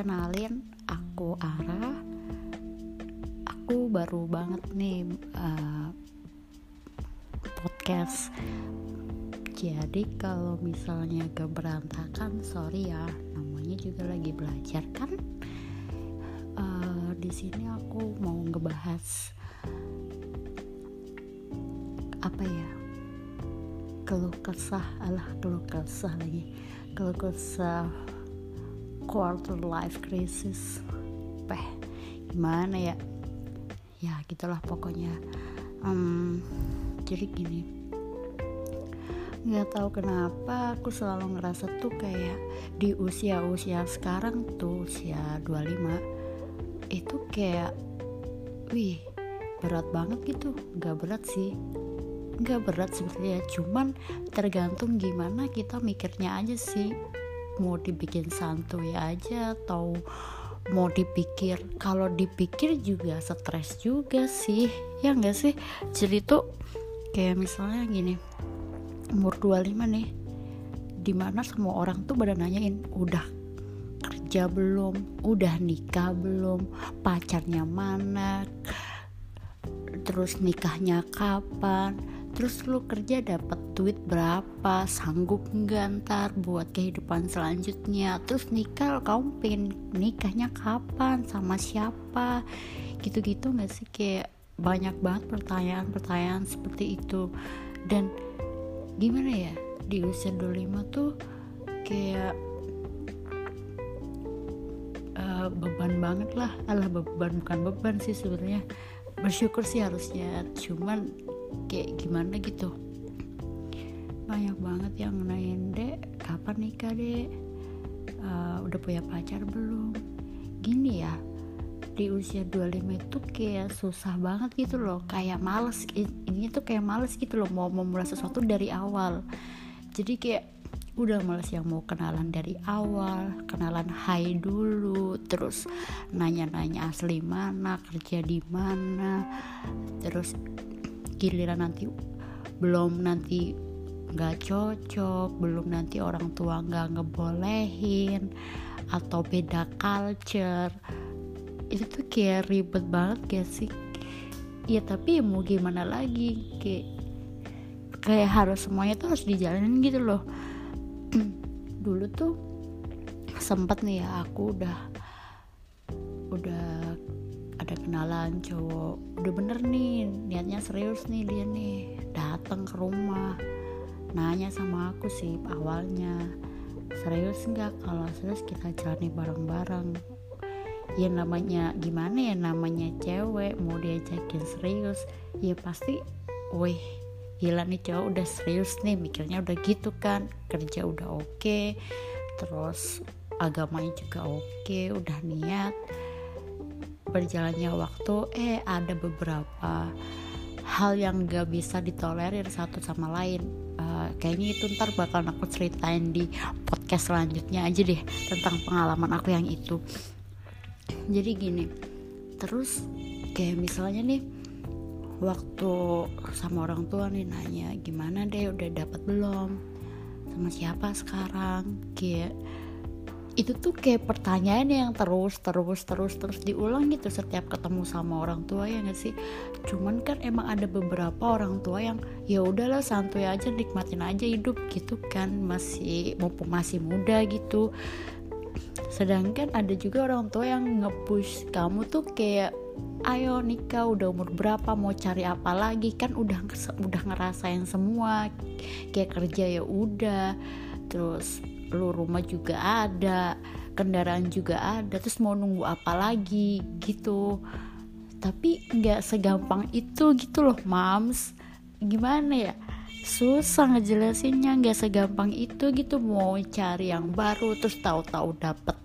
kenalin aku Ara. Aku baru banget nih uh, podcast. Jadi kalau misalnya gak berantakan sorry ya namanya juga lagi belajar kan? Uh, di sini aku mau ngebahas apa ya? Keluh kesah alah keluh kesah lagi. Keluh kesah quarter life crisis. Peh gimana ya? Ya gitulah pokoknya. Um, jadi gini. Nggak tahu kenapa aku selalu ngerasa tuh kayak di usia-usia sekarang tuh usia 25 itu kayak wih berat banget gitu. Nggak berat sih. Nggak berat sebetulnya cuman tergantung gimana kita mikirnya aja sih mau dibikin santuy aja atau mau dipikir kalau dipikir juga stres juga sih ya enggak sih? Jadi tuh kayak misalnya gini umur 25 nih di mana semua orang tuh pada nanyain udah kerja belum? Udah nikah belum? Pacarnya mana? Terus nikahnya kapan terus lu kerja dapat duit berapa? Sanggup nggak ntar buat kehidupan selanjutnya? Terus nikah kamu pengen nikahnya kapan? Sama siapa? Gitu-gitu nggak sih? Kayak banyak banget pertanyaan-pertanyaan seperti itu. Dan gimana ya? Di usia 25 tuh kayak uh, beban banget lah. Alah beban bukan beban sih sebenarnya. Bersyukur sih harusnya. Cuman kayak gimana gitu. Banyak banget yang nanyain dek kapan nikah dek? Uh, udah punya pacar belum? Gini ya di usia 25 itu kayak susah banget gitu loh kayak males. Ini tuh kayak males gitu loh mau memulai sesuatu dari awal. Jadi kayak udah males yang mau kenalan dari awal kenalan hai dulu terus nanya-nanya asli mana kerja di mana terus giliran nanti belum nanti nggak cocok belum nanti orang tua nggak ngebolehin atau beda culture. Itu tuh kayak ribet banget gak sih? Ya tapi ya mau gimana lagi? Kayak kayak harus semuanya tuh harus dijalanin gitu loh. Dulu tuh sempet nih ya aku udah udah ada kenalan cowok. Udah bener nih niatnya serius nih dia nih. Datang ke rumah nanya sama aku sih awalnya serius nggak kalau serius kita jalani bareng-bareng? Ya namanya gimana ya namanya cewek mau diajakin serius ya pasti wih gila nih cowok udah serius nih mikirnya udah gitu kan kerja udah oke okay, terus agamanya juga oke okay, udah niat berjalannya waktu eh ada beberapa hal yang gak bisa ditolerir satu sama lain. Uh, kayaknya itu ntar bakal aku ceritain di podcast selanjutnya aja deh tentang pengalaman aku yang itu. Jadi gini terus kayak misalnya nih waktu sama orang tua nih nanya gimana deh udah dapat belum? Sama siapa sekarang? Kayak itu tuh kayak pertanyaan yang terus terus terus terus diulang gitu setiap ketemu sama orang tua ya gak sih? Cuman kan emang ada beberapa orang tua yang ya udahlah santuy aja nikmatin aja hidup gitu kan masih mumpung masih muda gitu. Sedangkan ada juga orang tua yang ngepush kamu tuh kayak ayo nikah udah umur berapa mau cari apa lagi? Kan udah udah ngerasain semua kayak kerja ya udah. Terus lu rumah juga ada kendaraan juga ada terus mau nunggu apa lagi gitu. Tapi nggak segampang itu gitu loh mams. Gimana ya? Susah ngejelasinnya nggak segampang itu gitu. Mau cari yang baru terus tahu-tahu dapat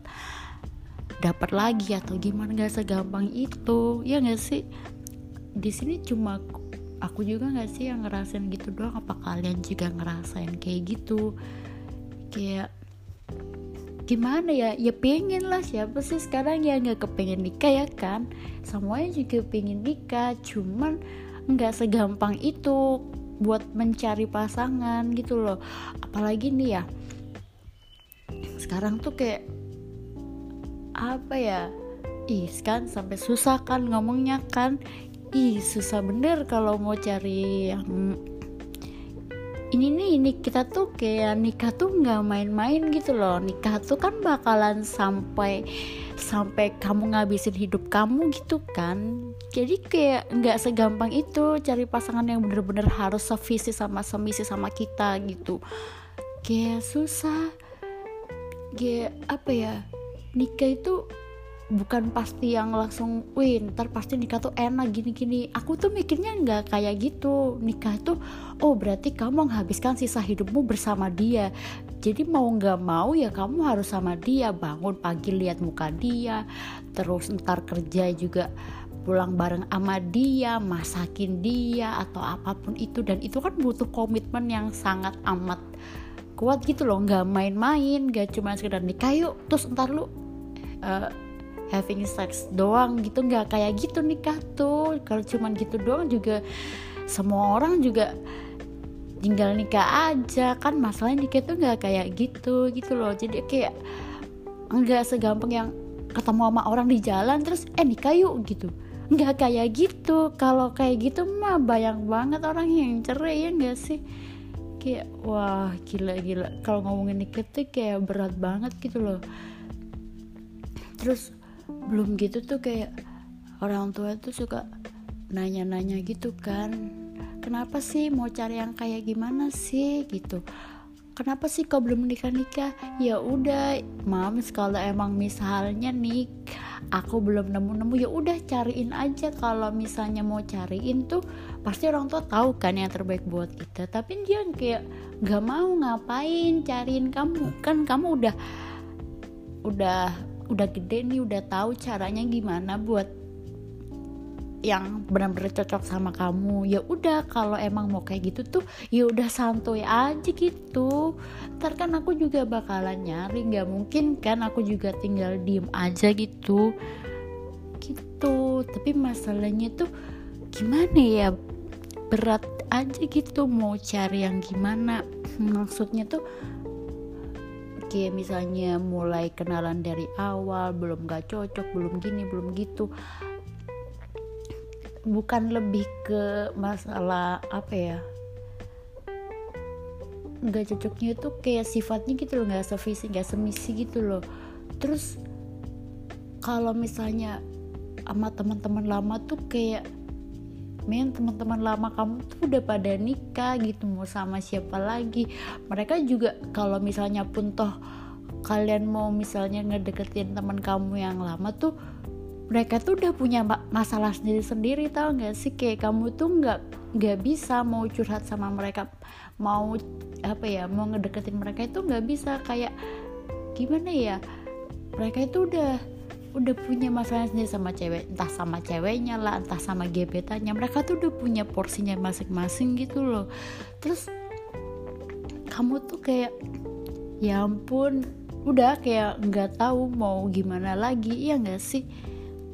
dapat lagi atau gimana nggak segampang itu. Ya nggak sih? Di sini cuma aku juga nggak sih yang ngerasain gitu doang. Apa kalian juga ngerasain kayak gitu kayak gimana ya? Ya pengen lah siapa sih sekarang ya nggak kepengen nikah ya kan? Semuanya juga pengen nikah cuman nggak segampang itu buat mencari pasangan gitu loh. Apalagi nih ya sekarang tuh kayak apa ya? Ih kan sampai susah kan ngomongnya kan? Ih susah bener kalau mau cari yang ini nih ini kita tuh kayak nikah tuh nggak main-main gitu loh. Nikah tuh kan bakalan sampai sampai kamu ngabisin hidup kamu gitu kan. Jadi kayak nggak segampang itu cari pasangan yang bener-bener harus sevisi sama semisi sama kita gitu. Kayak susah. Kayak apa ya nikah itu bukan pasti yang langsung wih ntar pasti nikah tuh enak gini-gini. Aku tuh mikirnya nggak kayak gitu. Nikah tuh oh berarti kamu menghabiskan sisa hidupmu bersama dia. Jadi mau nggak mau ya kamu harus sama dia. Bangun pagi lihat muka dia. Terus ntar kerja juga pulang bareng sama dia masakin dia atau apa pun itu. Dan itu kan butuh komitmen yang sangat amat kuat gitu loh. Nggak main-main nggak cuma sekedar nikah yuk terus ntar lu uh, having sex doang gitu nggak kayak gitu nikah tuh. Kalau cuman gitu doang juga semua orang juga tinggal nikah aja. Kan masalahnya nikah tuh nggak kayak gitu gitu loh. Jadi kayak nggak segampang yang ketemu sama orang di jalan terus eh nikah yuk gitu. Nggak kayak gitu. Kalau kayak gitu mah banyak banget orang yang cerai ya nggak sih? Kayak wah gila gila. Kalau ngomongin nikah tuh kayak berat banget gitu loh. Terus belum gitu tuh kayak orang tua tuh suka nanya-nanya gitu kan. Kenapa sih mau cari yang kayak gimana sih gitu? Kenapa sih kau belum nikah nikah ya udah mams kalau emang misalnya nih aku belum nemu nemu ya udah cariin aja. Kalau misalnya mau cariin tuh pasti orang tua tahu kan yang terbaik buat kita. Tapi dia kayak nggak mau ngapain cariin kamu. Kan kamu udah udah udah gede nih udah tahu caranya gimana buat yang benar-benar cocok sama kamu. Ya udah kalau emang mau kayak gitu tuh ya udah santuy aja gitu. Ntar kan aku juga bakalan nyari nggak mungkin kan aku juga tinggal diem aja gitu. Gitu. Tapi masalahnya tuh gimana ya? Berat aja gitu mau cari yang gimana. Maksudnya tuh kayak misalnya mulai kenalan dari awal belum gak cocok belum gini belum gitu. Bukan lebih ke masalah apa ya nggak cocoknya itu kayak sifatnya gitu loh nggak sevisi nggak semisi gitu loh. Terus kalau misalnya sama teman-teman lama tuh kayak men teman-teman lama kamu tuh udah pada nikah gitu mau sama siapa lagi. Mereka juga kalau misalnya pun toh kalian mau misalnya ngedeketin teman kamu yang lama tuh mereka tuh udah punya masalah sendiri-sendiri tau gak sih? Kayak kamu tuh nggak nggak bisa mau curhat sama mereka mau apa ya mau ngedeketin mereka itu nggak bisa. Kayak gimana ya? Mereka itu udah udah punya masalah sendiri sama cewek entah sama ceweknya lah entah sama gebetannya. Mereka tuh udah punya porsinya masing-masing gitu loh. Terus kamu tuh kayak ya ampun udah kayak nggak tahu mau gimana lagi ya nggak sih?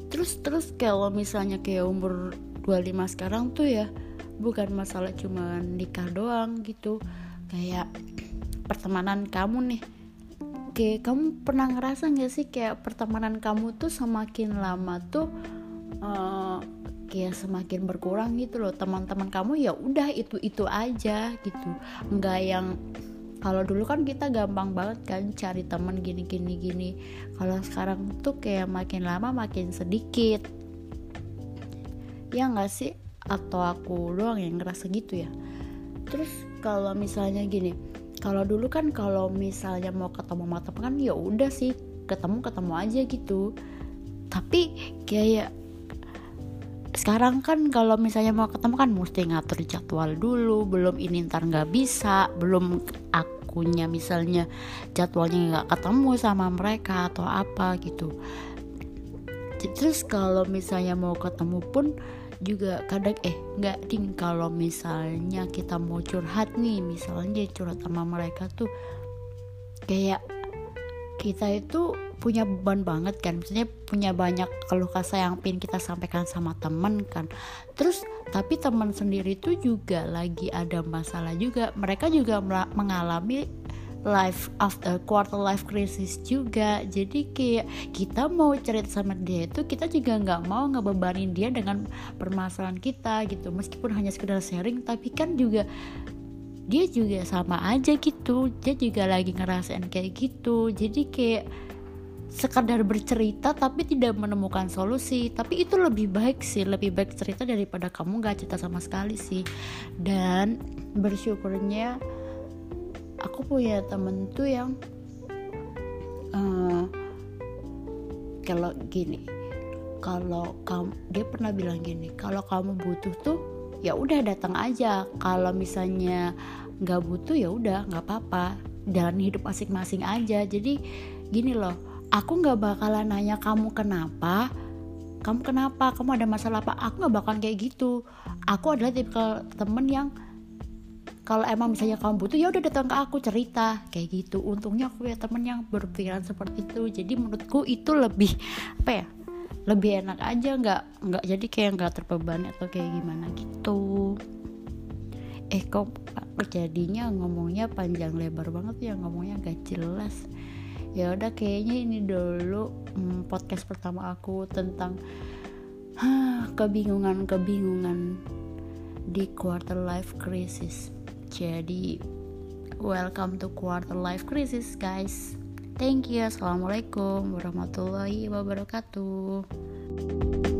Terus terus kalau misalnya kayak umur 25 sekarang tuh ya bukan masalah cuma nikah doang gitu. Kayak pertemanan kamu nih kayak kamu pernah ngerasa gak sih kayak pertemanan kamu tuh semakin lama tuh uh, kayak semakin berkurang gitu loh? Teman-teman kamu ya udah itu itu aja gitu. Nggak yang kalau dulu kan kita gampang banget kan cari teman gini gini gini. Kalau sekarang tuh kayak makin lama makin sedikit. Ya nggak sih? Atau aku doang yang ngerasa gitu ya? Terus kalau misalnya gini kalau dulu kan kalau misalnya mau ketemu mata kan ya udah sih ketemu ketemu aja gitu. Tapi kayak sekarang kan kalau misalnya mau ketemu kan mesti ngatur jadwal dulu. Belum ini ntar nggak bisa belum akunya misalnya jadwalnya nggak ketemu sama mereka atau apa gitu. Terus kalau misalnya mau ketemu pun juga kadang eh nggak ding kalau misalnya kita mau curhat nih misalnya curhat sama mereka tuh kayak kita itu punya beban banget kan maksudnya punya banyak keluh kesah yang pin kita sampaikan sama temen kan. Terus tapi teman sendiri tuh juga lagi ada masalah juga mereka juga mengalami life after quarter life crisis juga. Jadi kayak kita mau cerita sama dia itu kita juga nggak mau ngebebanin dia dengan permasalahan kita gitu. Meskipun hanya sekedar sharing tapi kan juga dia juga sama aja gitu. Dia juga lagi ngerasain kayak gitu. Jadi kayak sekadar bercerita tapi tidak menemukan solusi. Tapi itu lebih baik sih lebih baik cerita daripada kamu gak cerita sama sekali sih. Dan bersyukurnya aku punya temen tuh yang uh, kalau gini kalau kamu dia pernah bilang gini kalau kamu butuh tuh ya udah datang aja. Kalau misalnya nggak butuh ya udah nggak apa-apa. Jalan hidup masing-masing aja. Jadi gini loh aku nggak bakalan nanya kamu kenapa kamu kenapa kamu ada masalah apa aku nggak bakalan kayak gitu. Aku adalah tipe temen yang kalau emang misalnya kamu butuh ya udah datang ke aku cerita. Kayak gitu. Untungnya aku ya temen yang berpikiran seperti itu. Jadi menurutku itu lebih apa ya lebih enak aja. Nggak nggak jadi kayak nggak terbebani atau kayak gimana gitu. Eh kok jadinya ngomongnya panjang lebar banget ya. Ngomongnya gak jelas. Ya udah kayaknya ini dulu hmm, podcast pertama aku tentang kebingungan-kebingungan di quarter life crisis. Jadi welcome to quarter life crisis guys. Thank you. Assalamualaikum warahmatullahi wabarakatuh.